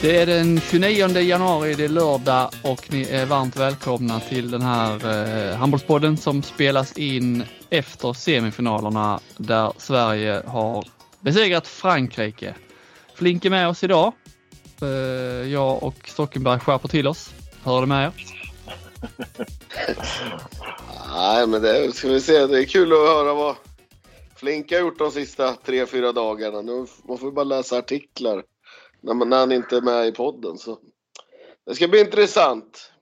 Det är den 29 januari, det är lördag och ni är varmt välkomna till den här eh, handbollspodden som spelas in efter semifinalerna där Sverige har besegrat Frankrike. Flink är med oss idag. Eh, jag och Stockenberg skärper till oss. Hör det med er? Nej, men det ska vi se. Det är kul att höra vad Flink har gjort de sista tre, fyra dagarna. Nu, man får bara läsa artiklar när, man, när han inte är med i podden. Så. Det ska bli intressant.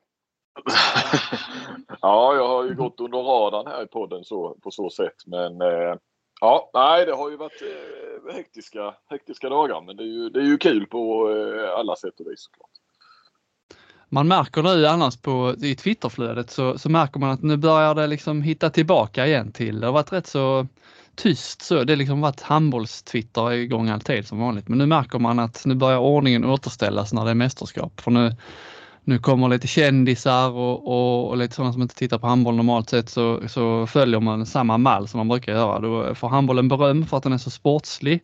ja, jag har ju gått under radarn här i podden så, på så sätt. Men eh, ja, nej, det har ju varit eh, hektiska, hektiska dagar. Men det är ju, det är ju kul på eh, alla sätt och vis såklart. Man märker nu annars på i Twitterflödet så, så märker man att nu börjar det liksom hitta tillbaka igen till. Det har varit rätt så tyst så. Det har liksom varit handbollstwitter igång alltid som vanligt. Men nu märker man att nu börjar ordningen återställas när det är mästerskap. För nu, nu kommer lite kändisar och, och, och lite sådana som inte tittar på handboll normalt sett så, så följer man samma mall som man brukar göra. Då får handbollen beröm för att den är så sportslig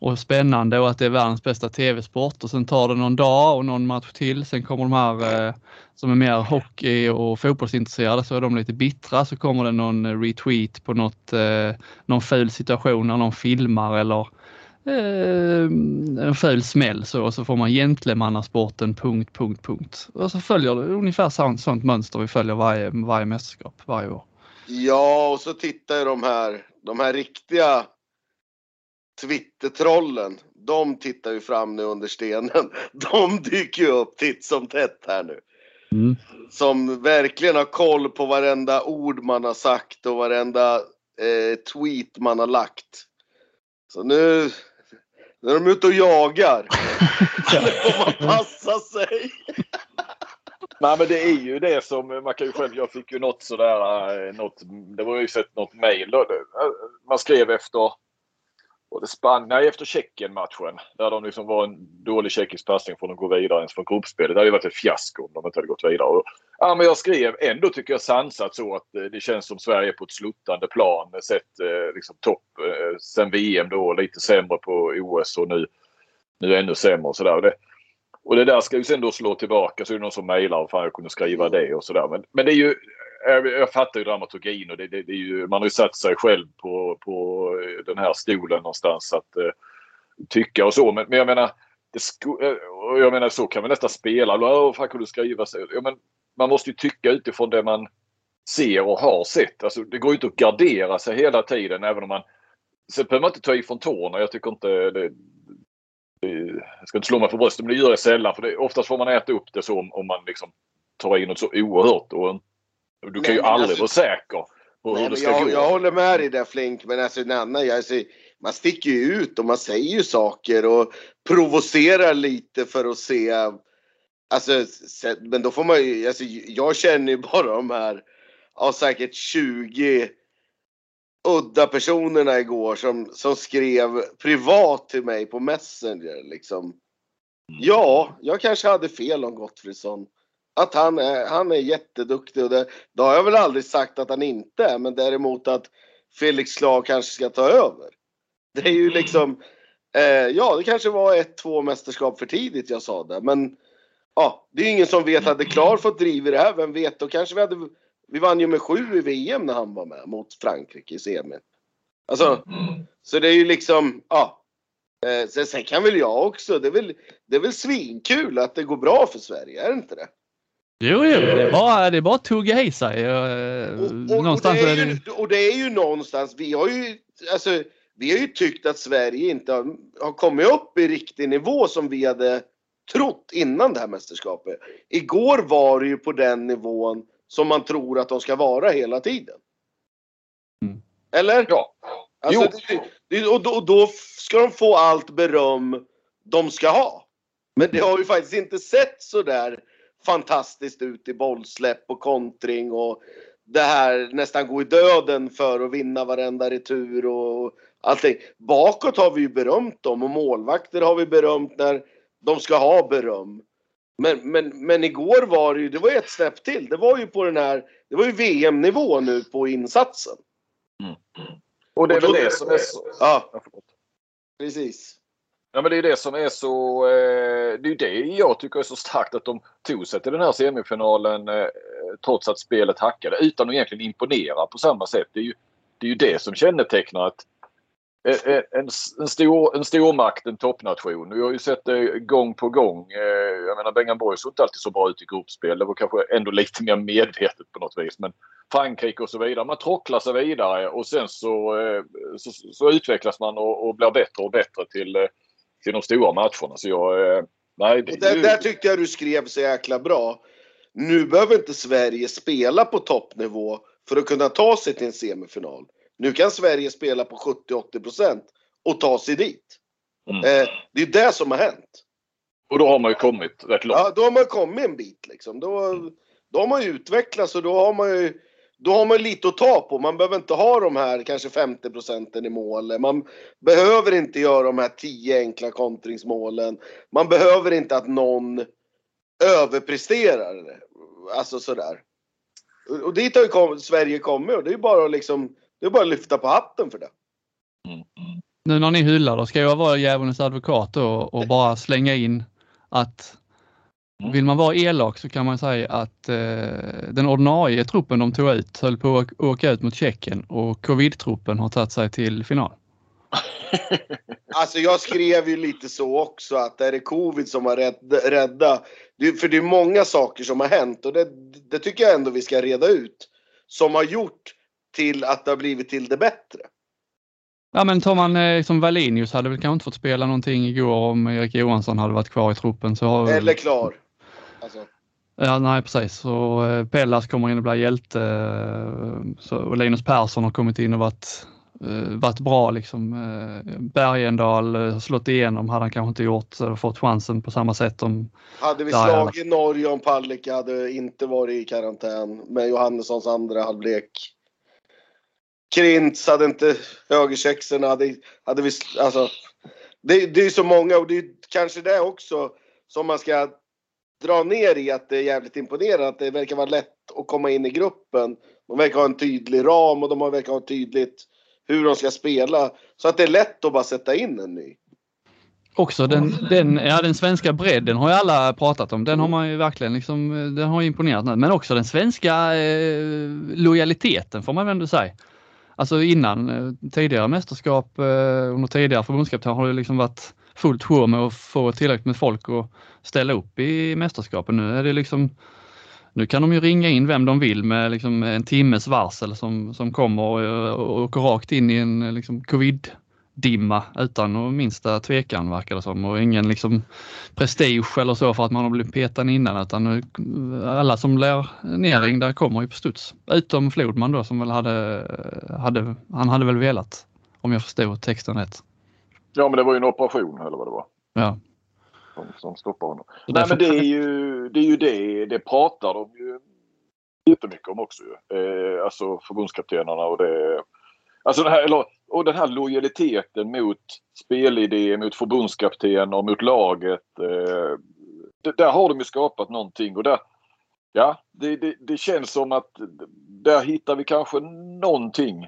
och spännande och att det är världens bästa tv-sport och sen tar det någon dag och någon match till. Sen kommer de här eh, som är mer hockey och fotbollsintresserade så är de lite bittra så kommer det någon eh, retweet på något, eh, någon ful situation när någon filmar eller eh, en ful smäll så, och så får man gentlemannasporten punkt, punkt, punkt. Och så följer det ungefär sånt, sånt mönster vi följer varje, varje mästerskap varje år. Ja, och så tittar ju de här, de här riktiga Twittertrollen, de tittar ju fram nu under stenen. De dyker ju upp titt som tätt här nu. Mm. Som verkligen har koll på varenda ord man har sagt och varenda eh, tweet man har lagt. Så nu, nu är de ute och jagar. nu får man passa sig. Nej men det är ju det som man kan ju själv, jag fick ju något sådär, eh, något, det var ju sett något mail. Man skrev efter och det Spanien efter Tjeckien-matchen. Där de liksom var en dålig tjeckisk passning från att gå vidare ens från gruppspelet. Det hade ju varit ett fiasko om de inte hade gått vidare. Och, ja, men jag skrev ändå tycker jag sansat så att eh, det känns som Sverige på ett sluttande plan. Eh, sett eh, liksom topp eh, sen VM då. Lite sämre på OS och nu, nu ännu sämre och sådär. Det, och det där ska ju sen då slå tillbaka så är det någon som mejlar fan jag kunde skriva det och sådär. Men, men det är ju Eh, jag, jag fattar ju dramaturgin och det, det, det, är ju, man har ju satt sig själv på, på eh, den här stolen någonstans att uh, tycka och så. Men, men jag menar, det jag menar så kan vi nästan spela. Hur fan kunde du skriva så? Ja, men man måste ju tycka utifrån det man ser och har sett. Alltså, det går ju inte att gardera sig hela tiden även om man... Sen behöver man inte ta ifrån tårna. Jag tycker inte det, jag ska inte slå mig för bröstet men det gör jag sällan. För det, oftast får man äta upp det så om, om man liksom tar in något så oerhört. Och du kan Nej, ju aldrig alltså, vara säker på hur det ska jag, gå. Jag håller med dig där Flink, men alltså Nanna, jag, alltså, man sticker ju ut och man säger ju saker och provocerar lite för att se. Alltså, men då får man ju, alltså, jag känner ju bara de här, ja säkert 20 udda personerna igår som, som skrev privat till mig på Messenger liksom. Mm. Ja, jag kanske hade fel om Gottfridsson att han är, han är jätteduktig och det, det har jag väl aldrig sagt att han inte är, men däremot att Felix Slag kanske ska ta över. Det är ju mm. liksom, eh, ja det kanske var ett, två mästerskap för tidigt jag sa det, men ja, det är ingen som vet. Hade Klar fått driva det här, vem vet, då kanske vi hade, vi vann ju med sju i VM när han var med mot Frankrike i semin. Alltså, så det är ju liksom, ja. Eh, sen, sen kan väl jag också, det är väl, det är väl svinkul att det går bra för Sverige, är det inte det? Jo, jo, det är bara, det är bara att tugga i sig. Och, och, någonstans och, det är ju, och det är ju någonstans, vi har ju, alltså, vi har ju tyckt att Sverige inte har, har kommit upp i riktig nivå som vi hade trott innan det här mästerskapet. Igår var det ju på den nivån som man tror att de ska vara hela tiden. Mm. Eller? Ja. Alltså, det, det, och, då, och då ska de få allt beröm de ska ha. Men det har ju faktiskt inte sett så där fantastiskt ut i bollsläpp och kontring och det här nästan gå i döden för att vinna varenda retur och allting. Bakåt har vi ju berömt dem och målvakter har vi berömt när de ska ha beröm. Men, men, men igår var det ju, det var ett snäpp till. Det var ju på den här, det var ju VM-nivå nu på insatsen. Mm. Och det är väl det som är så. Ja. Precis. Ja men det är det som är så, eh, det är det jag tycker är så starkt att de tog sig till den här semifinalen eh, trots att spelet hackade utan att egentligen imponera på samma sätt. Det är ju det, är ju det som kännetecknar att eh, eh, en, en, stor, en stormakt, en toppnation. Vi har ju sett det gång på gång. Eh, jag menar Bengan Borg såg inte alltid så bra ut i gruppspel. Det var kanske ändå lite mer medvetet på något vis. Men Frankrike och så vidare. Man trocklar sig vidare och sen så, så, så utvecklas man och, och, blir bättre och bättre till, till de stora matcherna. Så jag, nej, det, där, där tyckte jag du skrev så jäkla bra. Nu behöver inte Sverige spela på toppnivå för att kunna ta sig till en semifinal. Nu kan Sverige spela på 70-80% och ta sig dit. Mm. Eh, det är det som har hänt. Och då har man ju kommit rätt långt. Ja, då har man kommit en bit liksom. Då, då har man ju utvecklats och då har man ju då har man lite att ta på. Man behöver inte ha de här kanske 50 procenten i mål. Man behöver inte göra de här 10 enkla kontringsmålen. Man behöver inte att någon överpresterar. Alltså sådär. Och dit har ju kom, Sverige kommit och det är bara att liksom, det är bara att lyfta på hatten för det. Mm. Nu när ni hyllar då, ska jag vara djävulens advokat då och bara slänga in att mm. vill man vara elak så kan man säga att eh, den ordinarie truppen de tog ut höll på att åka ut mot Tjeckien och covid-truppen har tagit sig till final. alltså jag skrev ju lite så också att är det covid som har rädda, för det är många saker som har hänt och det, det tycker jag ändå vi ska reda ut. Som har gjort till att det har blivit till det bättre. Ja men tar man eh, som Wallinius hade väl kanske inte fått spela någonting igår om Erik Johansson hade varit kvar i truppen. Så har Eller klar. Ja, nej precis. Så eh, Pellas kommer in och blir hjälte. Eh, så, och Linus Persson har kommit in och varit uh, varit bra liksom. Bergendal uh, slått igenom hade han kanske inte gjort, fått chansen på samma sätt om... Hade vi slagit Norge om Palicka hade inte varit i karantän med Johannessons andra halvlek. Krintz hade inte högerkexerna hade, hade vi, alltså. Det, det är så många och det är kanske det också som man ska dra ner i att det är jävligt imponerande att det verkar vara lätt att komma in i gruppen. De verkar ha en tydlig ram och de verkar ha tydligt hur de ska spela. Så att det är lätt att bara sätta in en ny. Också den, den, ja, den svenska bredden har ju alla pratat om. Den har man ju verkligen liksom, eh, den har imponerat. Men också den svenska eh, lojaliteten får man väl ändå säga. Alltså innan eh, tidigare mästerskap eh, under tidigare förbundskapten har det liksom varit fullt sjå med att få tillräckligt med folk att ställa upp i mästerskapen. Nu är det liksom nu kan de ju ringa in vem de vill med liksom en timmes varsel som, som kommer och, och åker rakt in i en eh, liksom covid-dimma utan minsta tvekan verkar det som och ingen liksom prestige eller så för att man har blivit petad innan utan alla som blir nerringda kommer ju på studs. Utom Flodman då som väl hade, hade, han hade väl velat om jag förstod texten rätt. Ja men det var ju en operation eller vad det var. Ja som, som stoppar honom. Nej men det är ju det, är ju det, det pratar de ju jättemycket om också ju. Eh, alltså förbundskaptenerna och det. Alltså den här, eller, och den här lojaliteten mot spelidé, mot förbundskapten och mot laget. Eh, där har de ju skapat någonting och där, ja, det, det, det, känns som att där hittar vi kanske någonting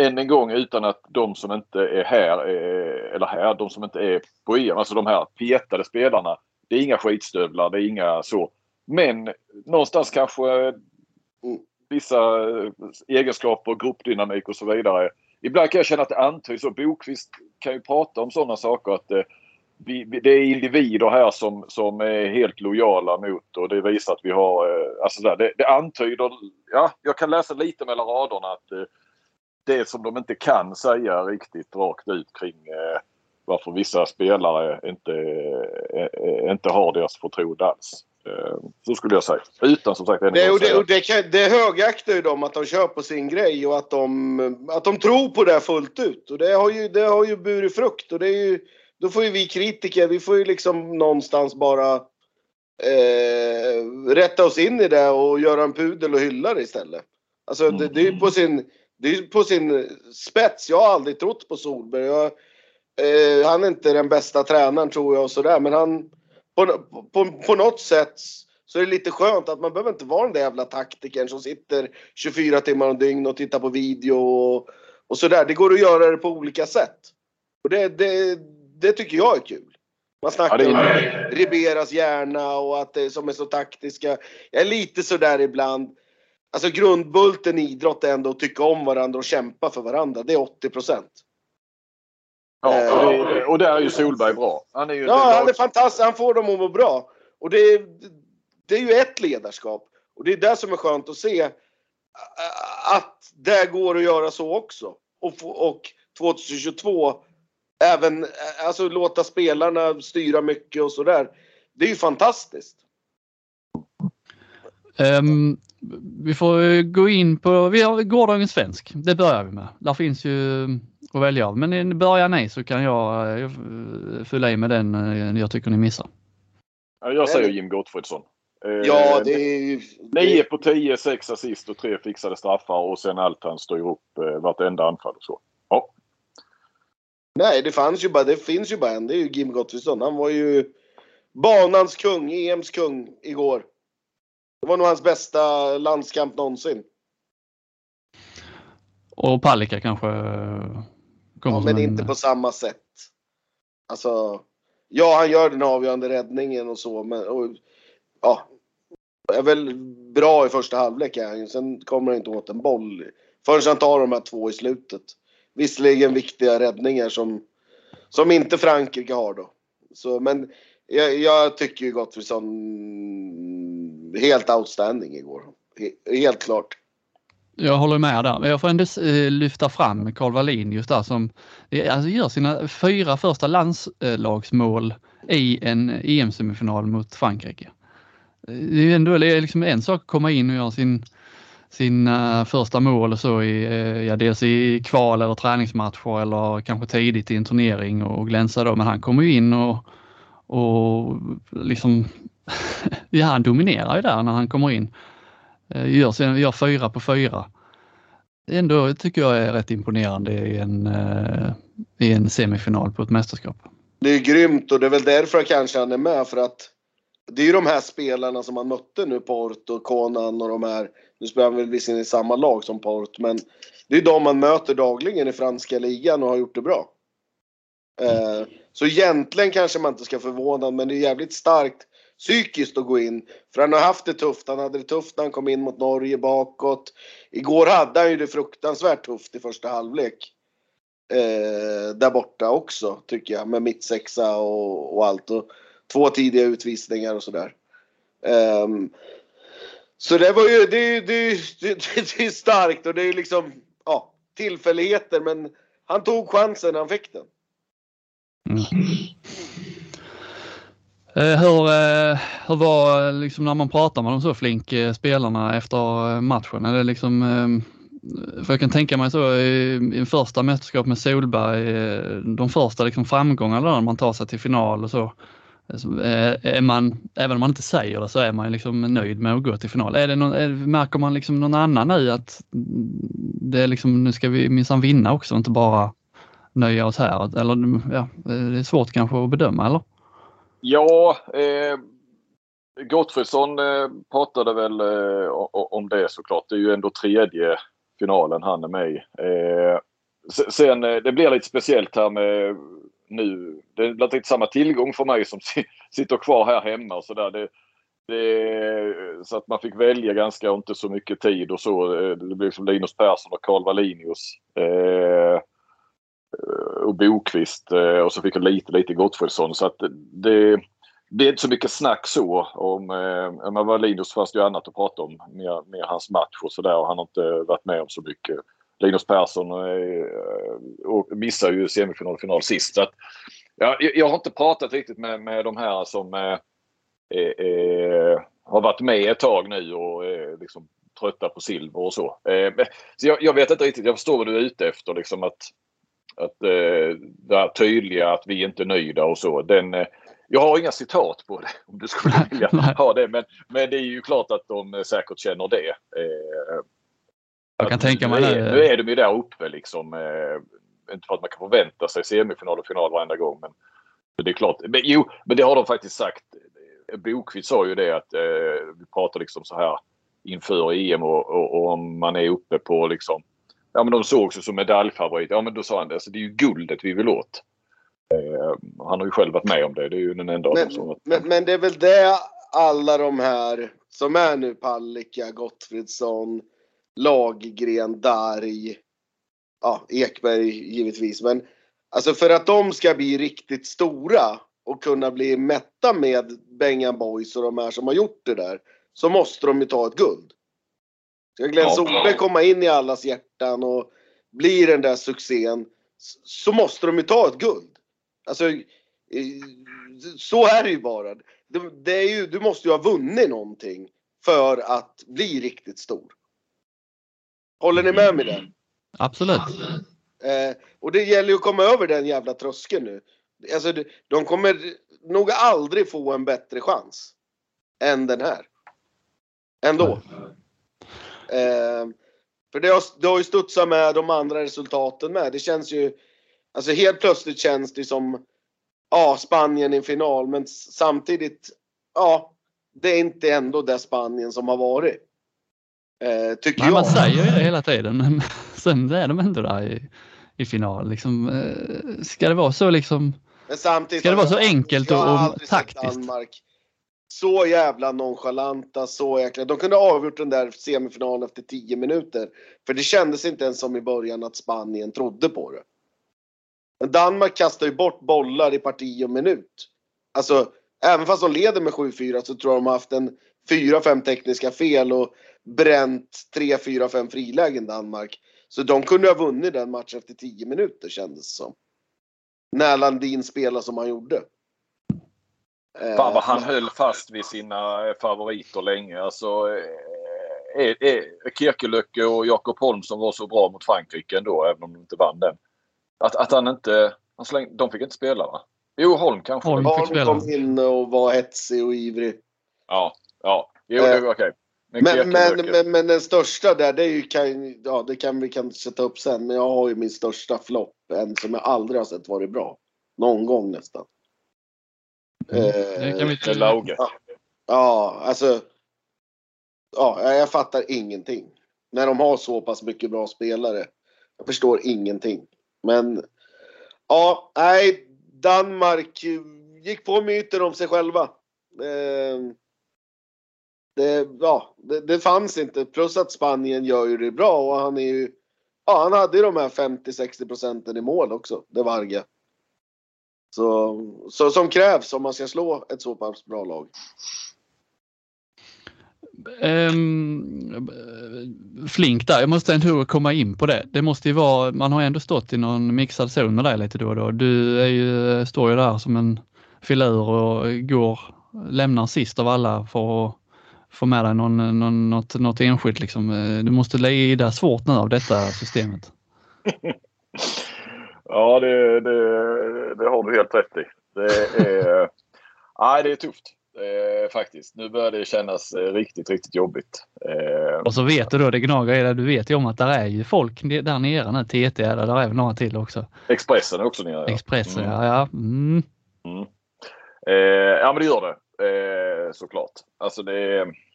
än en gång utan att de som inte är här, eh, eller här, de som inte är på EM, alltså de här petade spelarna. Det är inga skitstövlar, det är inga så. Men någonstans kanske vissa eh, egenskaper, gruppdynamik och så vidare. Ibland kan jag känna att det antyds och Bokvist kan ju prata om sådana saker att eh, vi, det är individer här som, som är helt lojala mot och det visar att vi har, eh, alltså där, det, det antyder, ja jag kan läsa lite mellan raderna att det som de inte kan säga riktigt rakt ut kring varför vissa spelare inte, inte har deras förtroende alls. Eh, så skulle jag säga. Utan som sagt... Det, och det, och det, kan, det högaktar ju dem att de kör på sin grej och att de, att de tror på det fullt ut. Och det har ju, det har ju burit frukt. Och det är ju, då får ju vi kritiker, vi får ju liksom någonstans bara eh, rätta oss in i det och göra en pudel och hylla det istället. Alltså mm. det, det är ju på sin det är på sin spets. Jag har aldrig trott på Solberg. Jag, eh, han är inte den bästa tränaren tror jag och sådär men han på, på, på något sätt så är det lite skönt att man behöver inte vara den där jävla taktikern som sitter 24 timmar om dygn och tittar på video och, och sådär. Det går att göra det på olika sätt. Och det, det, det tycker jag är kul. Man snackar Ja, om är- Riberas hjärna och att det som är så taktiska. Jag är lite sådär ibland. Alltså grundbulten i idrott är ändå att tycka om varandra och kämpa för varandra. Det är 80 procent. Ja, och, det, och där är ju Solberg bra. Han är ju Ja, han är fantastisk. Han får dem att må bra. Och det är, det är ju ett ledarskap. Och det är det som är skönt att se. Att det går att göra så också. Och, och 2022 även alltså låta spelarna styra mycket och sådär. Det är ju fantastiskt. Ehm, vi får eh, gå in på, vi har gårdagens svensk. Det börjar vi med. Där finns ju att välja av. Men eh, börjar ni så kan jag eh, fylla i med den eh, jag tycker ni missar. Ja, Jag säger Jim Gottfridsson. Eh, Ja, det är ju... 9 på 10, 6 assist och 3 fixade straffar och sen allt han styr upp eh, vartenda anfall och så. Ja. Nej, det fanns ju bara, det finns ju bara en. Det är ju Jim Gottfridsson. Han var ju banans kung, EMs kung igår. Det var nog hans bästa landskamp någonsin. Och Palicka kanske eh, Ja, men en, inte på samma sätt. Alltså, ja han gör den avgörande räddningen och så men och, ja. Är väl bra i första halvlek är. Sen kommer han inte åt en boll förrän han tar de här två i slutet. Visserligen viktiga räddningar som, som inte Frankrike har då. Så, men jag, jag tycker ju Gottfridsson helt outstanding igår. He, helt klart. Jag håller med där. Men jag får ändå eh, lyfta fram Karl Wallin just där som eh, alltså, gör sina fyra första landslagsmål i en EM-semifinal mot Frankrike. Det är ju ändå liksom en sak att komma in och göra sin, sina första mål och så i, eh, ja, dels i kval eller träningsmatcher eller kanske tidigt i en turnering och glänsa då. Men han kommer ju in och, och liksom, ja han dominerar ju där när han kommer in. Eh, gör, sen- gör fyra på fyra. Ändå tycker jag är rätt imponerande i en, eh, i en semifinal på ett mästerskap. Det är grymt och det är väl därför kanske han är med för att det är ju de här spelarna som han mötte nu, Port och Konan och de här. Nu spelar han väl visserligen i samma lag som Port men det är de man möter dagligen i franska ligan och har gjort det bra. Mm. så egentligen kanske man inte ska förvåna men det är jävligt starkt psykiskt att gå in. För han har haft det tufft. Han hade det tufft när han kom in mot Norge bakåt. Igår hade han ju det fruktansvärt tufft i första halvlek eh, där borta också tycker jag med mittsexa och, och allt. Och två tidiga utvisningar och sådär. Eh, så det var ju, det, det, det, det, det är starkt och det är liksom, ja, tillfälligheter men han tog chansen när han fick den. Mm. Eh, hur, eh, hur var liksom när man pratar med de så flink eh, spelarna efter matchen? Är det liksom, ehm, för jag kan tänka mig så i, i första mästerskap med Solberg, de första liksom framgångarna när man tar sig till final och så. Är man, även om man inte säger det så är man ju liksom nöjd med att gå till final. Är det någon, är, märker man liksom någon annan nu att det är liksom, nu ska vi minsann vinna också, inte bara nöja oss här? Eller ja, det är svårt kanske att bedöma eller? Ja, eh, Gottfridsson eh, pratade väl eh, om det såklart. Det är ju ändå tredje finalen han är med i. Eh, sen, eh, det blir lite speciellt här med nu. Det blir inte samma tillgång för mig som sitter kvar här hemma och sådär. Det, det, så att man fick välja ganska och inte så mycket tid och så. Eh, det blev som Linus Persson och Karl Wallinius. Eh, och Bokvist eh, och så fick jag lite, lite Gottfridsson. Så att det, det är inte så mycket snack så. Om, eh, men Linus fanns det ju annat att prata om. Mer, mer hans match och sådär han har inte varit med om så mycket. Linus Persson eh, missar ju semifinal och final sist. Så att, ja, jag, har inte pratat riktigt med, med de här som eh, eh, eh har varit med ett tag nu och eh, liksom trötta på silver och så. Eh, så jag, jag vet inte riktigt. Jag förstår vad du är ute efter. Liksom att att eh, det här tydliga att vi inte är nöjda och så. Den, eh, jag har inga citat på det om du skulle vilja ha det. Men, men det är ju klart att de eh, säkert känner det. Eh, Jag kan tänka mig det. är, nu är de ju där uppe liksom. Eh, inte för att man kan förvänta sig semifinal och final varenda gång. Men, men det är klart. Men, jo, men det har de faktiskt sagt. Bokvist sa ju det att eh, vi pratar liksom så här inför EM och, och, och om man är uppe på liksom Ja men de såg sig som medaljfavorit. Ja men då sa han det. Alltså, det är ju guldet vi vill åt. Eh, han har ju själv varit med om det. Det är ju den enda av dem som Men, varit men, men det är väl det alla de här som är nu Palicka, Gottfridsson, Lagergren, Darg, ja Ekberg givetvis. Men alltså för att de ska bli riktigt stora och kunna bli mätta med Bengan Boys och de här som har gjort det där så måste de ju ta ett guld. Ska Glenn Ja. Solberg komma in i allas hjärtan och bli den där succén så måste de ju ta ett guld. Alltså, eh, så är det ju bara. Det, det är ju, du måste ju ha vunnit någonting för att bli riktigt stor. Håller ni med mig där? Absolut. Eh, och det gäller ju att komma över den jävla tröskeln nu. Alltså, de- de kommer nog aldrig få en bättre chans än den här. Ändå. Eh, för det har, det har ju studsat med de andra resultaten med. Det känns ju, alltså helt plötsligt känns det som, ja, Spanien i final, men samtidigt, ja, det är inte ändå det Spanien som har varit. Eh, tycker Nej, jag. man säger ju det hela tiden men sen är de ändå där i, i final. Liksom, eh, ska det vara så liksom? Men samtidigt Ska det vara så enkelt och- och taktiskt? Danmark så jävla nonchalanta, så jäkla... De kunde ha avgjort den där semifinalen efter 10 minuter. För det kändes inte ens som i början att Spanien trodde på det. Men Danmark kastar ju bort bollar i parti och minut. Alltså, även fast de leder med 7-4 så tror jag de har haft en 4-5 tekniska fel och bränt 3-4-5 frilägen Danmark. Så de kunde ha vunnit den matchen efter 10 minuter kändes det som. När Landin spelade som han gjorde. Eh, Fan vad han höll fast vid sina eh, favoriter länge. Alltså, eh, Kirkelöcke och Jakob Holm som var så bra mot Frankrike ändå, även om de inte vann den. Att, att han inte... Han släng, de fick inte spela va? Jo, Holm kanske. Holm. fick Holm kom in och var hetsig och ivrig. Ja, ja. Jo, Eh, okej. Men, Men, men, Kirkelöcke- men, men den största där, det är ju, kan, ja det kan vi kan sätta upp sen. Men jag har ju min största flopp. En som jag aldrig har sett varit bra. Någon gång nästan. Mm. Det kan vi det Lauge. Ja, alltså. Ja, jag fattar ingenting. När de har så pass mycket bra spelare. Jag förstår ingenting. Men ja, nej. Danmark gick på myten om sig själva. Eh, det, ja, det, det fanns inte. Plus att Spanien gör ju det bra och han är ju. Ja, han hade ju de här 50-60 procenten i mål också. Det var Arga. Så, så som krävs om man ska slå ett så pass bra lag. Ehm, flink där, jag måste ändå komma in på det. Det måste ju vara, man har ändå stått i någon mixad zon med dig lite då och då. Du är ju, står ju där som en filur och går, lämnar sist av alla för att få med dig någon, någon, något, något enskilt. Liksom. Eh, Du måste lida svårt nu av detta systemet. Ja, det, det, det har du helt rätt i. Det är, nej, det är tufft eh, faktiskt. Nu börjar det kännas eh, riktigt, riktigt jobbigt. Eh, Och så vet du då, det gnager i dig, du vet ju om att där är ju folk där nere nu, TT, där, där är även några till också. Expressen är också nere. ja. Expressen, Mm. ja. ja. Mm. Eh, ja, men det gör det. Eh, såklart. Alltså det är...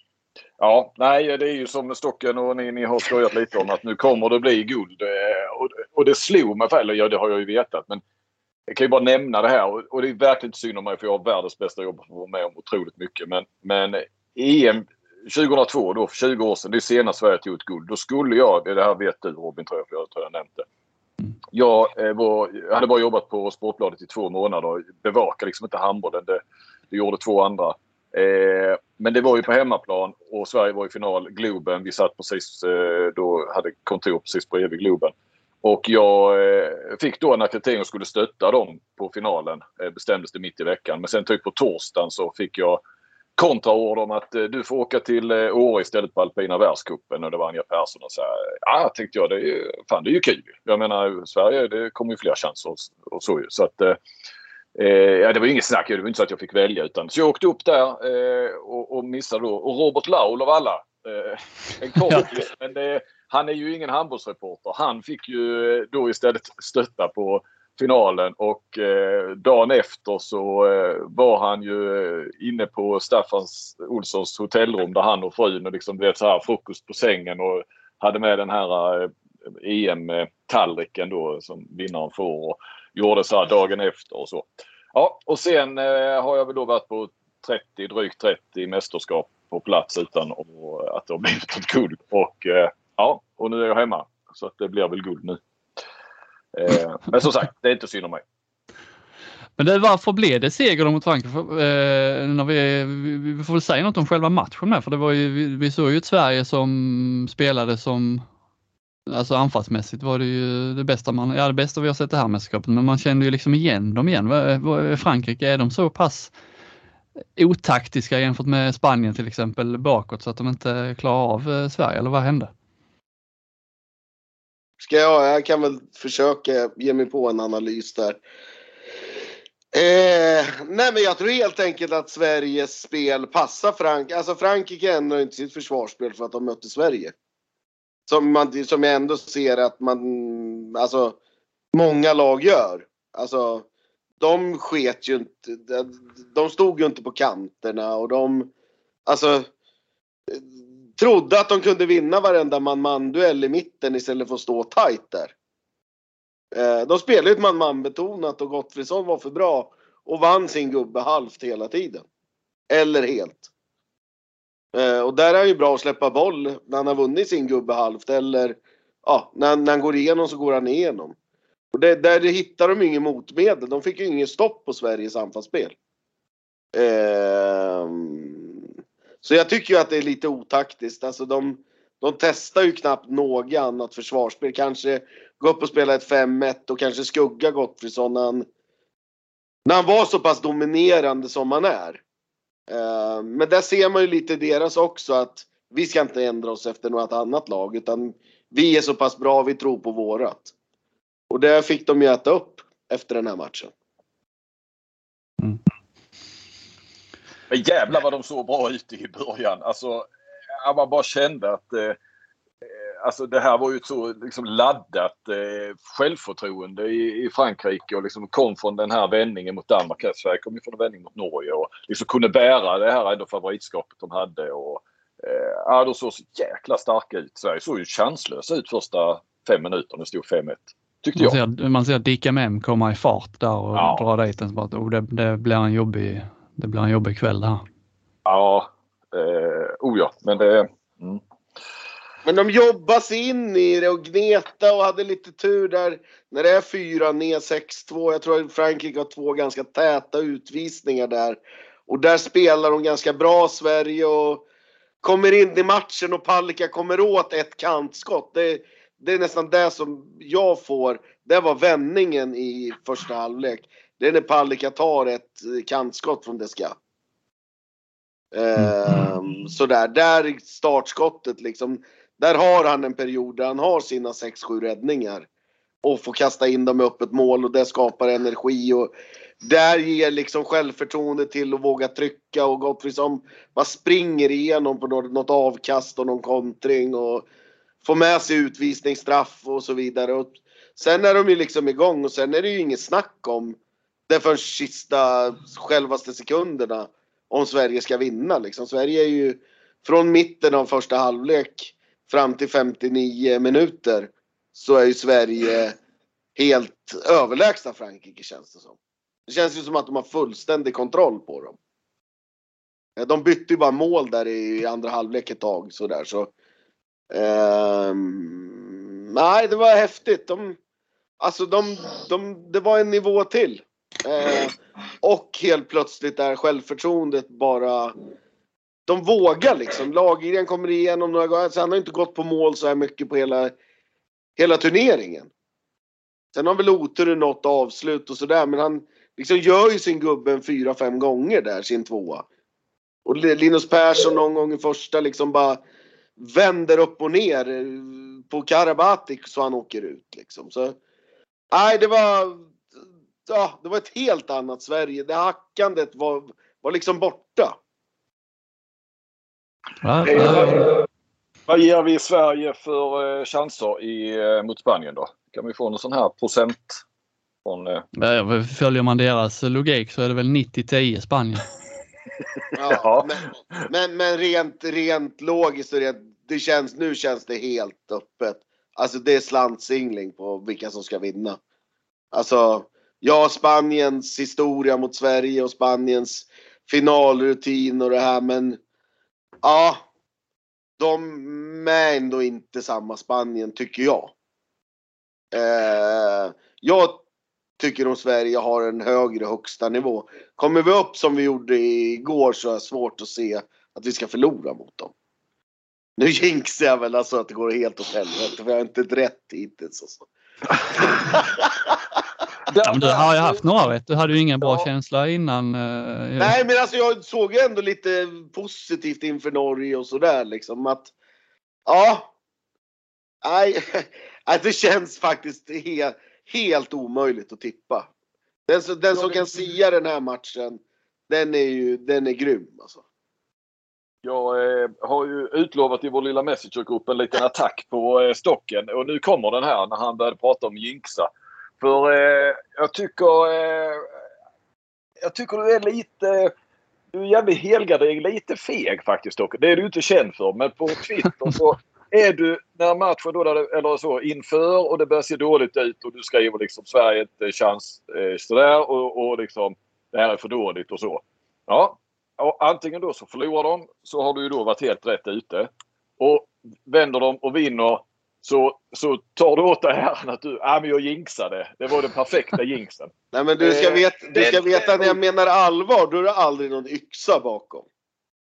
Ja, nej, det är ju som Stocken och ni, ni har skojat lite om att nu kommer det bli guld. Eh, och, och det slog mig, eller ja, det har jag ju vetat, men jag kan ju bara nämna det här och, och det är verkligen inte synd om mig för jag har världens bästa jobb och får vara med om otroligt mycket. Men, men EM 2002, då för 20 år sedan, det är senast Sverige tog ett guld. Då skulle jag, det här vet du Robin tror jag, för jag tror jag nämnt det. Jag, eh, var, jag hade bara jobbat på Sportbladet i två månader. Bevakade liksom inte handbollen. Det, det gjorde två andra. Eh, men det var ju på hemmaplan och Sverige var i final. Globen. Vi satt precis eh, då, hade kontor precis bredvid Globen. Och jag eh, fick då en akkreditering och skulle stötta dem på finalen. Eh, bestämdes det mitt i veckan. Men sen typ på torsdagen så fick jag kontraord om att eh, du får åka till eh, Åre istället på alpina världscupen och det var Anja Persson och så här. Ja, tänkte jag. Det är, fan, det är ju kul. Jag menar, Sverige, det kommer ju fler chanser och, och så ju. Så att, eh, ja, det var inget snack. Det var inte så att jag fick välja. Utan, så jag åkte upp där eh, och, och missade då. Och Robert Laul av alla. Eh, en kompis. men det, han är ju ingen handbollsreporter. Han fick ju eh, då istället stötta på finalen och eh, dagen efter så eh, var han ju eh, inne på Staffan Olssons hotellrum där han och frun och liksom, vet, så här, frukost på sängen och hade med den här eh, EM-tallriken då som vinnaren får. Och gjorde så här dagen efter och så. Ja, och sen eh, har jag väl då varit på 30, drygt 30 mästerskap på plats utan att eh, det har blivit ett guld. Och eh, ja, och nu är jag hemma. Så att det blir väl guld nu. Eh, men som sagt, det är inte synd om mig. Men det, varför blev det seger mot Frankrike? Eh, när vi, vi, får väl säga något om själva matchen med, för det var ju, vi, vi såg ju ett Sverige som spelade som Alltså anfallsmässigt var det ju det bästa man, ja det bästa vi har sett det här mästerskapet, men man kände ju liksom igen dem igen. Frankrike, är de så pass otaktiska jämfört med Spanien till exempel bakåt så att de inte klarar av eh, Sverige, eller vad hände? Ska jag, jag kan väl försöka ge mig på en analys där. Eh, nej men jag tror helt enkelt att Sveriges spel passar Frankrike. Alltså Frankrike ändrar inte sitt försvarsspel för att de mötte Sverige. Som, man, som jag ändå ser att man, alltså många lag gör. Alltså de sket ju inte, de stod ju inte på kanterna och de, alltså trodde att de kunde vinna varenda man-man-duell i mitten istället för att stå tight där. Eh, de spelade ju ett man-man betonat och Gottfridsson var för bra och vann sin gubbe halvt hela tiden. Eller helt. Eh, och där är han ju bra att släppa boll när han har vunnit sin gubbe halvt eller ja, när, när han går igenom så går han igenom. Och det, där hittar de inget motmedel. De fick ju ingen stopp på Sveriges anfallsspel. Eh, så jag tycker ju att det är lite otaktiskt. Alltså de, de testar ju knappt något annat försvarsspel. Kanske gå upp och spela ett 5-1 och kanske skugga Gottfridsson när han, när han var så pass dominerande som han är. Eh, men där ser man ju lite deras också att vi ska inte ändra oss efter något annat lag utan vi är så pass bra, vi tror på vårat. Och det fick de ju äta upp efter den här matchen. Mm. Men jävlar vad de såg bra ut i början. Alltså, man bara kände att eh, alltså det här var ju ett så liksom laddat eh, självförtroende i, i Frankrike och liksom kom från den här vändningen mot Danmark. Sverige kom ju från en vändning mot Norge och liksom kunde bära det här ändå favoritskapet de hade. Och, eh, de såg så jäkla starka ut. Sverige såg ju chanslösa ut första fem minuterna det stod 5-1. Tyckte man jag. Ser, man ser Dicka Mem komma i fart där och ja. dra dit den. Oh, det, det, blir en jobbig, det blir en jobbig kväll det här. Ja, eh, oh ja, men det... Mm. Men de jobbar sig in i det och gneta och hade lite tur där när det är 4 ner 6-2. Jag tror att Frankrike har två ganska täta utvisningar där. Och där spelar de ganska bra Sverige och kommer in i matchen och Palicka kommer åt ett kantskott. Det, det är nästan det som jag får. Det var vändningen i första halvlek. Det är när Palicka tar ett kantskott från Desca. Um, sådär, där startskottet liksom. Där har han en period där han har sina 6-7 räddningar. Och får kasta in dem i öppet mål och det skapar energi. Och där ger liksom självförtroende till att våga trycka och Gottfridsson bara springer igenom på något, avkast och någon kontring. Och får med sig utvisningsstraff och så vidare. Och sen är de ju liksom igång och sen är det ju inget snack om det för sista självaste sekunderna om Sverige ska vinna. Liksom. Sverige är ju från mitten av första halvlek fram till 59 minuter så är ju Sverige helt överlägsna Frankrike känns det som. Det känns ju som att de har fullständig kontroll på dem. Eh, de bytte ju bara mål där i andra halvlek ett tag sådär så. Um, nej, det var häftigt. De, alltså de, de, det var en nivå till. Uh, och helt plötsligt är självförtroendet bara de vågar liksom. Lagergren kommer igenom några gånger. Alltså han har inte gått på mål så här mycket på hela, hela turneringen. Sen har han väl otur i något avslut och sådär men han liksom gör ju sin gubbe en fyra, fem gånger där, sin tvåa. Och Linus Persson någon gång i första liksom bara vänder upp och ner eh, på Karabatic så han åker ut liksom. Så, nej, det var, ja, det var ett helt annat Sverige. Det hackandet var, var liksom borta. Ja, ja. Vad ger vi Sverige för eh, chanser i, eh, mot Spanien då? Kan vi få någon sån här procent? Från, ja, följer man deras logik så är det väl 90-10 Spanien. ja, men, men, men, rent, rent logiskt och rent det känns, nu känns det helt öppet. Alltså det är slantsingling på vilka som ska vinna. Alltså ja, Spaniens historia mot Sverige och Spaniens finalrutin och det här men ja, de är ändå inte samma Spanien tycker jag. Eh, jag tycker om Sverige har en högre högsta nivå. Kommer vi upp som vi gjorde igår så är det svårt att se att vi ska förlora mot dem. Nu jinxar jag väl alltså att det går helt åt helvete för jag har inte rätt hittills. Alltså. Ja, men du har ju haft några rätt. Du hade ju ingen bra Ja. känsla innan. eh, Nej men alltså jag såg ju ändå lite positivt inför Norge och sådär liksom att ja. Nej, nej, det känns faktiskt he, helt omöjligt att tippa. Den, som- den som kan sia den här matchen, den är ju den är grym alltså. Jag eh, har ju utlovat i vår lilla Messengergrupp en liten attack på eh, stocken och nu kommer den här när han började prata om jinxa. För eh, jag tycker eh, jag tycker du är lite du är jävligt helgardering, lite feg faktiskt dock. Det är du inte känd för men på Twitter så är du när matchen då, det- eller så inför och det börjar se dåligt ut och du skriver liksom Sverige har inte chans eh, sådär och, och liksom det här är för dåligt och så. Ja, och antingen då så förlorar de så har du ju då varit helt rätt ute. Och vänder de och vinner så, så tar du åt dig äran att du, ja men jag jinxade. Det var den perfekta jinxen. Nej men du ska, Eh, veta, du ska veta när jag menar allvar, då är det aldrig någon yxa bakom.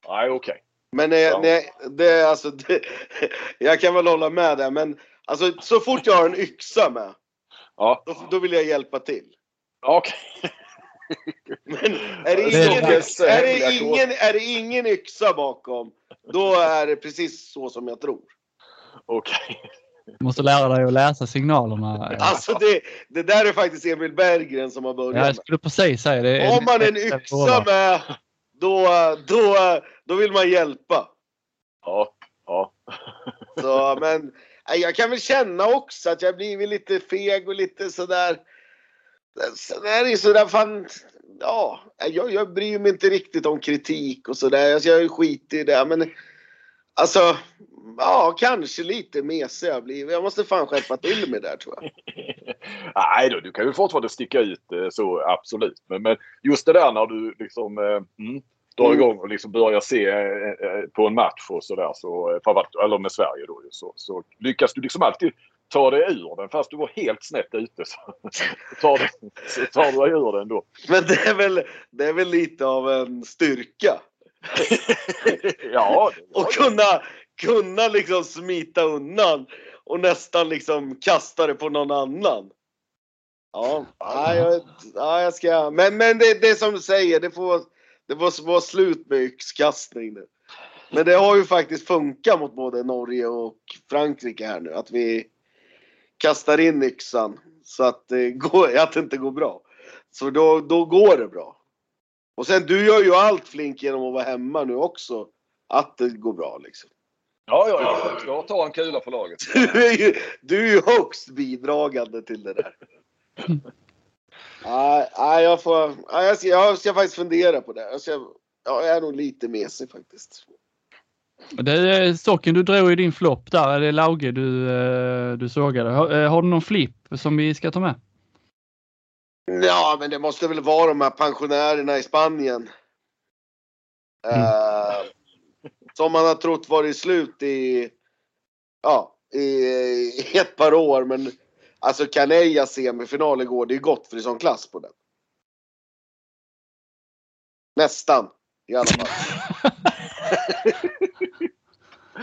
Nej okej. Men när, Ja. när, det, alltså, det, jag kan väl hålla med där men alltså, så fort jag har en yxa med, Ja, då, då vill jag hjälpa till. okej. Men är det, Det är ingen, är, det ingen, är det ingen yxa bakom, då är det precis så som jag tror. Okej. Du måste lära dig att läsa signalerna. Alltså det, det där är faktiskt Emil Berggren som har börjat jag med. skulle precis säga det. Har man en yxa med, då, då, då vill man hjälpa. Ja, ja. Så, men jag kan väl känna också att jag blivit lite feg och lite sådär. Sen är det ju sådär fan. Ja, jag, jag bryr mig inte riktigt om kritik och sådär. Alltså, jag skiter i det. Men alltså, ja, kanske lite mesig jag blivit. Jag måste fan skärpa till mig där tror jag. Nej då, du kan ju fortfarande sticka ut eh, så absolut. Men, men just det där när du liksom eh, mm, drar Mm. igång och liksom börjar se eh, på en match och sådär. Så, eller med Sverige då så, så lyckas du liksom alltid ta dig ur den. Fast du var helt snett ute så, tar, du, så tar du dig ur den då. Men det är väl, det är väl lite av en styrka. ja, Och kunna, kunna liksom smita undan och nästan liksom kasta det på någon annan. Ja, ja, jag, ja jag ska. Men, men det, det är som du säger, det får, det får vara slut med yxkastning nu. Men det har ju faktiskt funkat mot både Norge och Frankrike här nu. Att vi kastar in yxan så att det, går, att det inte går bra. Så då, då går det bra. Och sen du gör ju allt Flink genom att vara hemma nu också. Att det går bra liksom. Ja, ja, ja. Jag ska ta en kula för laget. Du är ju, du är ju högst bidragande till det där. Nej, nej, jag får, nej, jag, ska, jag ska faktiskt fundera på det. Jag, ska, ja, jag är nog lite mesig faktiskt. Det är Stocken, du drog i din flopp där. Är det Lauge du, eh, du sågade? Har, eh, har du någon flipp som vi ska ta med? Ja, men det måste väl vara de här pensionärerna i Spanien. Eh, som man har trott varit slut i, ja, i, i ett par år. Men alltså Canella semifinal igår, det är gott för det är sån klass på den. Nästan i alla fall.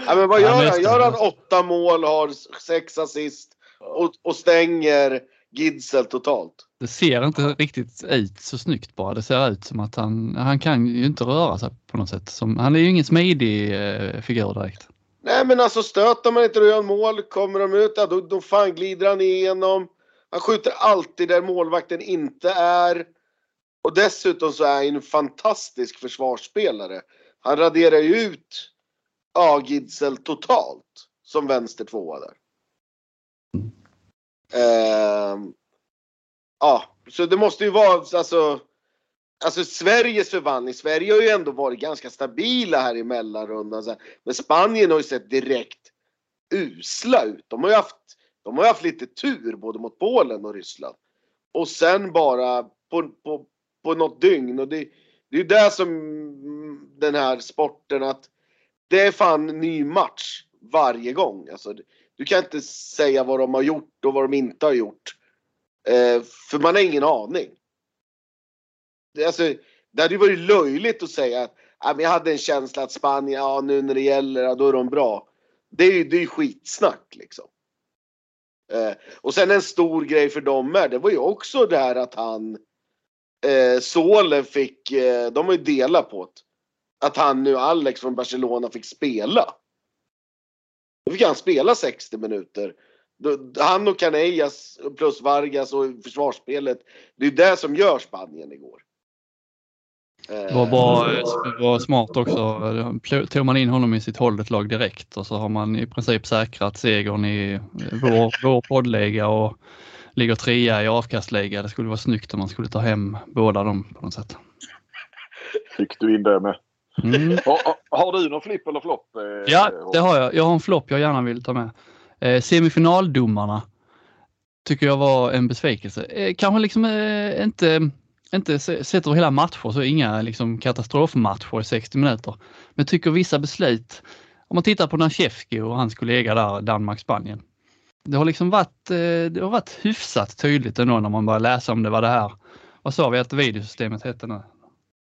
ja, men vad gör han? Gör han åtta mål, har sex assist och, och stänger Gidsel totalt? Det ser inte riktigt ut så snyggt bara. Det ser ut som att han, han kan ju inte röra sig på något sätt. Som, han är ju ingen smidig eh, figur direkt. Nej men alltså stöter man inte och gör mål, kommer de ut, ja, då, då fan glider han igenom. Han skjuter alltid där målvakten inte är. Och dessutom så är han en fantastisk försvarsspelare. Han raderar ju ut ja, Gidsel totalt som vänster tvåa där. Ehm, ja, så det måste ju vara alltså Alltså Sveriges förvandling, Sverige har ju ändå varit ganska stabila här i mellanrundan. så här. Men Spanien har ju sett direkt usla ut. De har ju haft, de har haft lite tur både mot Polen och Ryssland. och sen bara på, på, på något dygn. Och det, det är ju det som mm, den här sporten att det är fan ny match varje gång. Alltså, du kan inte säga vad de har gjort och vad de inte har gjort. Eh, för man har ingen aning. Det, alltså, det hade ju varit löjligt att säga att ja, men jag hade en känsla att Spanien, ja nu när det gäller, ja, då är de bra. Det är ju det är skitsnack liksom. Eh, och sen en stor grej för dem är, det var ju också det här att han eh, Solen fick, eh, de har ju delat på det. Att han nu, Alex från Barcelona, fick spela. Då fick han spela 60 minuter. Han och Canellas plus Vargas och försvarsspelet. Det är det som gör Spanien igår. Det var, eh, var smart också. Tog man in honom i sitt hållet lag direkt och så har man i princip säkrat segern i vår, vår poddliga och ligger trea i avkastliga. Det skulle vara snyggt om man skulle ta hem båda dem på något sätt. Fick du in det med. Mm. Har, har, du någon flipp eller flopp? Eh, ja, det har jag. Jag har en flopp jag gärna vill ta med. Eh, semifinaldomarna tycker jag var en besvikelse. Eh, kanske liksom eh, inte, inte sett över hela matcher, så inga liksom, katastrofmatcher i 60 minuter. Men tycker vissa beslut, om man tittar på Nashevski och han skulle äga där Danmark-Spanien. Det har liksom varit, eh, det har varit hyfsat tydligt ändå när man börjar läsa om det var det här. Vad sa vi att videosystemet hette nu?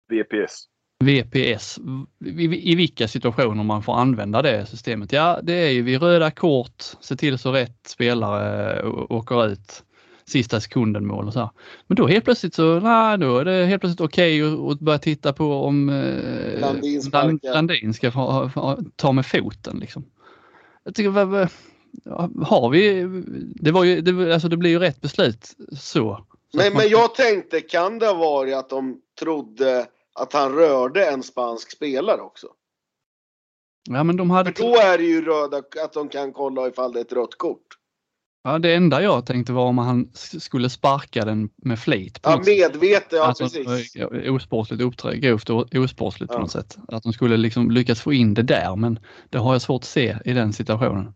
VPS. VPS. I, I, vilka situationer man får använda det systemet? Ja, det är ju vid röda kort, se till så rätt spelare åker ut sista sekunden mål och så. Här. Men då helt plötsligt så, nej, då är det helt plötsligt okej okay att börja titta på om eh, Landin, Landin ska få, få, ta med foten liksom. Jag tycker, har vi, det var ju, det, alltså det blir ju rätt beslut så. så men, man, men jag tänkte, kan det ha varit att de trodde att han rörde en spansk spelare också. Ja, men de hade... För då är det ju röda, att de kan kolla ifall det är ett rött kort. Ja, det enda jag tänkte var om han skulle sparka den med flit. Ja, medvetet, ja alltså, precis. Osportsligt uppträd, grovt osportsligt ja. på något sätt. Att de skulle liksom lyckas få in det där, men det har jag svårt att se i den situationen.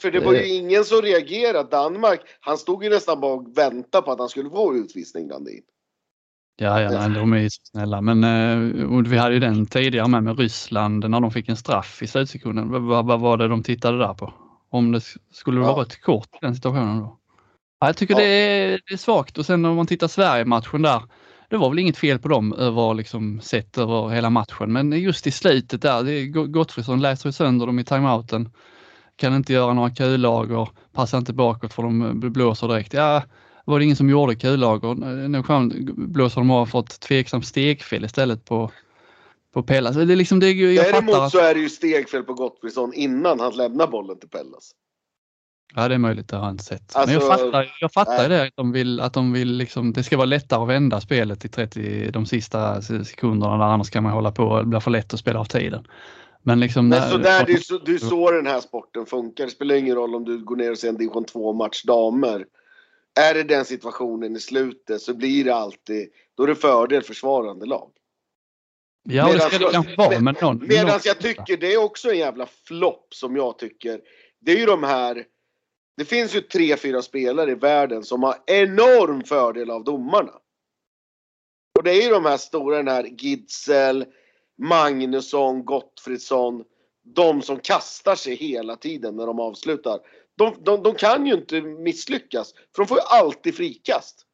För det var ju eh. ingen som reagerade. Danmark, han stod ju nästan bara och väntade på att han skulle få utvisning, Landin. Ja, ja nej, de är ju snälla. Men eh, vi hade ju den tidigare med, med Ryssland när de fick en straff i slutsekunden. Vad, vad var det de tittade där på? Om det skulle ja. vara rött kort i den situationen då? Ja, jag tycker ja. det, är, det är svagt och sen om man tittar Sverige-matchen där. Det var väl inget fel på dem över liksom sett över hela matchen, men just i slutet där, Gottfridsson läser sönder dem i timeouten. Kan inte göra några kullager, passar inte bakåt för de blåser direkt. Ja, var det ingen som gjorde kullager. Nu blåser de av för ett tveksamt stegfel istället på, på Pellas. Det är liksom det, jag Däremot att... så är det ju stegfel på Gottfridsson innan han lämnar bollen till Pellas. Ja det är möjligt, det har jag inte sett. Alltså, Men jag fattar, jag fattar det, att de vill, att de vill liksom, det ska vara lättare att vända spelet i 30, de sista sekunderna, där annars kan man hålla på, det blir för lätt att spela av tiden. Men liksom... Men så där, det, är så, det är så den här sporten funkar. Det spelar ingen roll om du går ner och ser en division 2 match damer är det den situationen i slutet så blir det alltid, då är det fördel försvarande lag. Ja, medans, det ska det kanske vara. Men någon, medan jag tycker det är också en jävla flopp som jag tycker. Det är ju de här, det finns ju tre, fyra spelare i världen som har enorm fördel av domarna. Och det är ju de här stora, den här Gidsel, Magnusson, Gottfridsson. De som kastar sig hela tiden när de avslutar de, de, de kan ju inte misslyckas. För de får ju alltid frikast.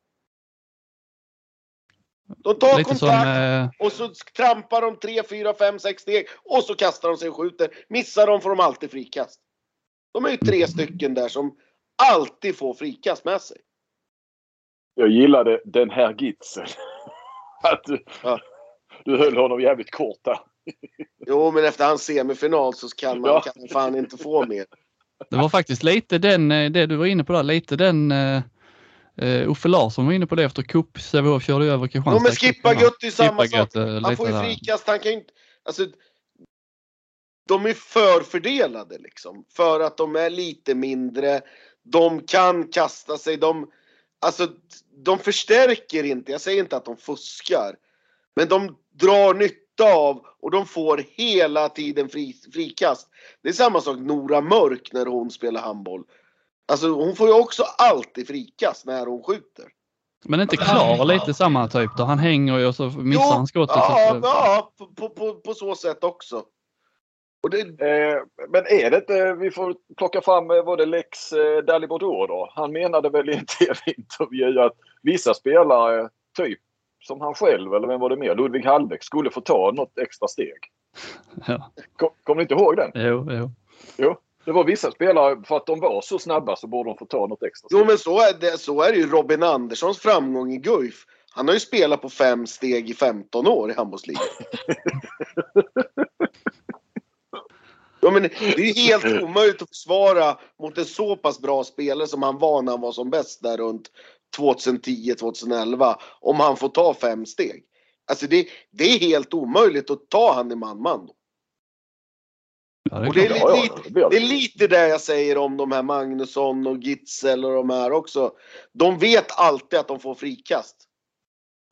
De tar Lite kontakt som, eh... och så trampar de 3, 4, 5, 6 steg och så kastar de sig och skjuter. Missar de får de alltid frikast. De är ju tre mm. stycken där som alltid får frikast med sig. Jag gillade den här Gitzel. Att du, ja. du höll honom jävligt kort där. Jo, men efter hans semifinal så kan man ja. kan fan inte få mer. Det var faktiskt lite den, eh, det du var inne på där, lite den uh, Uffe Larsson var inne på det efter cup. Sävehof körde över Kristianstad. Jo men Skippa Gött är samma sak. Han får ju frikast. Han kan inte, alltså, de är förfördelade liksom. För att de är lite mindre. De kan kasta sig. De, alltså, de förstärker inte. Jag säger inte att de fuskar. Men de drar nytta av och de får hela tiden fri, frikast. Det är samma sak Nora Mörk när hon spelar handboll. Alltså hon får ju också alltid frikast när hon skjuter. Men inte klar lite samma typ då? Han hänger ju och så missar Jo, han skottet. Ja, så- ja på, på, på, på så sätt också. Och det, Eh, men är det inte, vi får plocka fram, eh, var det Lex eh, Dalibodor då? Han menade väl i en tv-intervju att vissa spelare, typ som han själv eller vem var det mer, Ludvig Hallbäck, skulle få ta något extra steg. Ja. Kom, kommer ni inte ihåg den? Jo, jo. Jo. Det var vissa spelare, för att de var så snabba så borde de få ta något extra steg. jo men så är, det, så är det ju Robin Anderssons framgång i Guif. Han har ju spelat på fem steg i 15 år i handbollsligan. Ja, men det är ju helt omöjligt att försvara mot en så pass bra spelare som han var när han var som bäst där runt 2010-2011. Om han får ta fem steg. Alltså det, det är helt omöjligt att ta han i man-man. Ja, det är Och det är, klart. Ja, ja, lite, det är lite det jag säger om de här Magnusson och Gitzel och de här också. De vet alltid att de får frikast.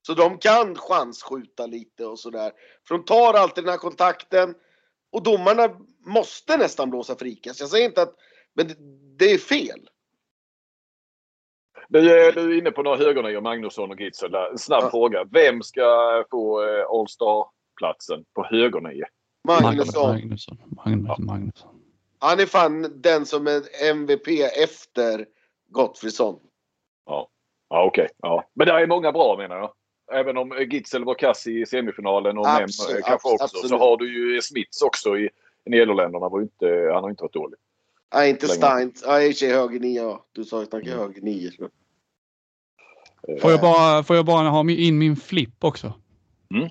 Så de kan chansskjuta lite och sådär. För de tar alltid den här kontakten. Och domarna måste nästan blåsa frikast. Jag säger inte att... Men det, det är fel. Du, är- du är inne på några högernior, Magnusson och Gitzel. där. En snabb Ja. fråga. Vem ska få eh, All-Star-platsen på högernio? Magnusson. Magnusson. Magnusson. Magnusson. Han är fan den som är MVP efter Gottfridsson. Ja, okej. Ja. Men det är många bra menar jag. Även om Gitzel var kass i semifinalen och Mem Absolut, kanske också. absolut. Så har du ju Smits också i Nederländerna. Var ju inte, han har inte varit dålig. Nej, inte. Stein. Ja, i och för sig höger nia. Du sa att han kan höger nio. så. Eh, Får jag bara, får jag bara ha in min flipp också? Mm.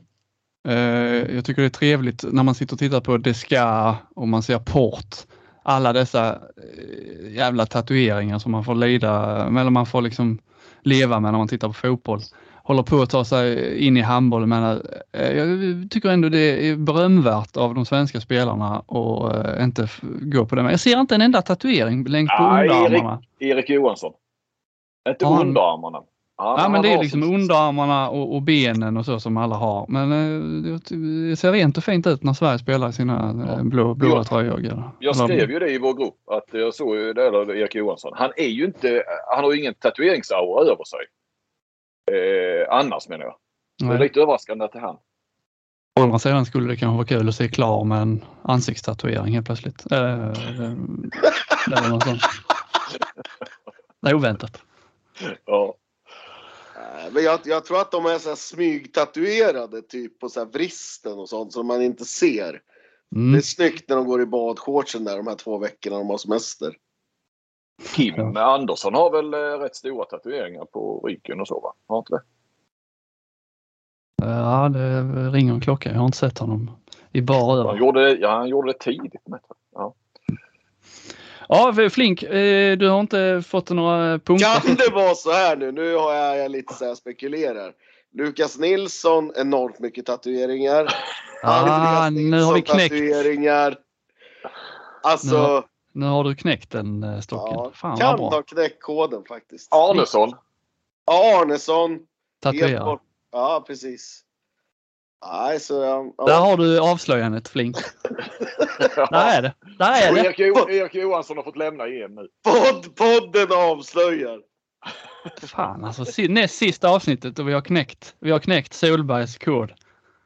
Eh, jag tycker det är trevligt när man sitter och tittar på Desca och man ser Port. Alla dessa eh, jävla tatueringar som man får lida eller man får liksom leva med när man tittar på fotboll. Håller på att ta sig in i handboll. Men eh, jag tycker ändå det är berömvärt av de svenska spelarna och eh, inte gå på det. Men jag ser inte en enda tatuering längs på underarmarna. Erik Johansson. Inte Ja, han- underarmarna. Han- Ja, men det är liksom som- underarmarna och, och benen och så som alla har. Men eh, det ser rent och fint ut när Sverige spelar sina eh, blå, blåa Jag- tröjor. Jag skrev ju det i vår grupp att jag såg ju det där Erik Johansson. Han är ju inte, han har ju ingen tatueringsaura över sig. Eh, annars menar jag. Det är Nej. lite överraskande att det är han. Å andra sidan skulle det kanske vara kul att se klar med en ansiktstatuering helt plötsligt. Eh, eh, eller något sånt. Det är oväntat. Ja. Nej, Men jag, jag tror att de är så här smygtatuerade typ på så här vristen och sånt som man inte ser. Det Mm. är snyggt när de går i badshortsen där de här två veckorna de har semester. Kim Andersson har väl eh, rätt stora tatueringar på ryggen och så va? Har inte det? Ja, det ringer en klocka. Jag har inte sett honom i bar Han över. gjorde, det- ja, han gjorde det tidigt. Med. Ja. Ja, Flink, eh, du har inte fått några punkter? Kan det vara så här nu? Nu har jag, jag lite så här spekulerar. Lukas Nilsson, enormt mycket tatueringar. Ah, Andreas nu har vi knäckt. Tatueringar. Alltså, Nu har du knäckt den eh, stocken. ja, Fan kan ha knäckt koden faktiskt. Arnesson. Arnesson. Helt Tatuera. Ja, precis. Nej, så ja. Där har du avslöjandet Flink. Där är det. Där är det. Erik, Jo- Erik Johansson har fått lämna EM nu. Podd, podden avslöjar. Fan alltså, si- näst sista avsnittet och vi har knäckt, vi har knäckt Solbergs kod.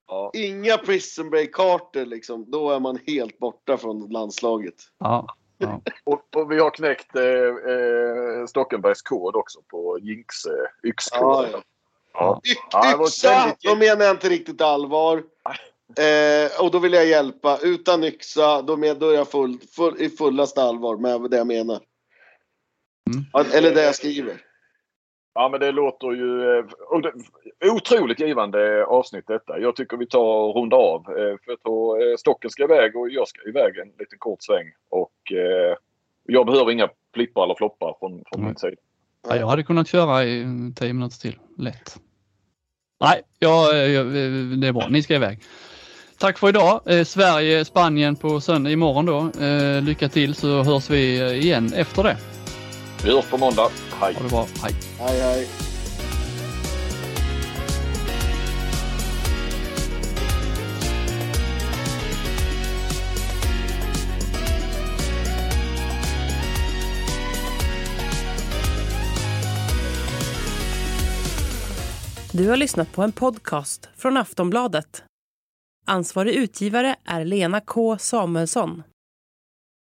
Ja. Inga prison break-kartor liksom. Då är man helt borta från landslaget. Ja, ja. Och, och vi har knäckt eh, eh, Stockenbergs kod också på Jinx eh, yxkod. Ja, ja. Ja. Y- Ja, det var yxa, väldigt- då menar jag inte riktigt allvar. Eh, och då vill jag hjälpa. Utan yxa, då, med, då är jag full, full, i fullaste allvar med det jag menar. Mm. Eller det jag skriver. Ja men det låter ju eh, otroligt givande avsnitt detta. Jag tycker vi tar och rundar av. Eh, För jag tror eh, Stocken ska iväg och jag ska iväg en liten kort sväng. Och jag behöver inga flippar eller floppar från, från min Mm. sida. ja, jag hade kunnat köra i tio minuter till. Lätt. Nej, ja, ja, det är bra. Ni ska iväg. Tack för idag. Eh, Sverige, Spanien på söndag imorgon då. Eh, lycka till så hörs vi igen efter det. Vi hörs på måndag. Hej! Ha det bra. Hej. Hej, hej. Du har lyssnat på en podcast från Aftonbladet. Ansvarig utgivare är Lena K Samuelsson.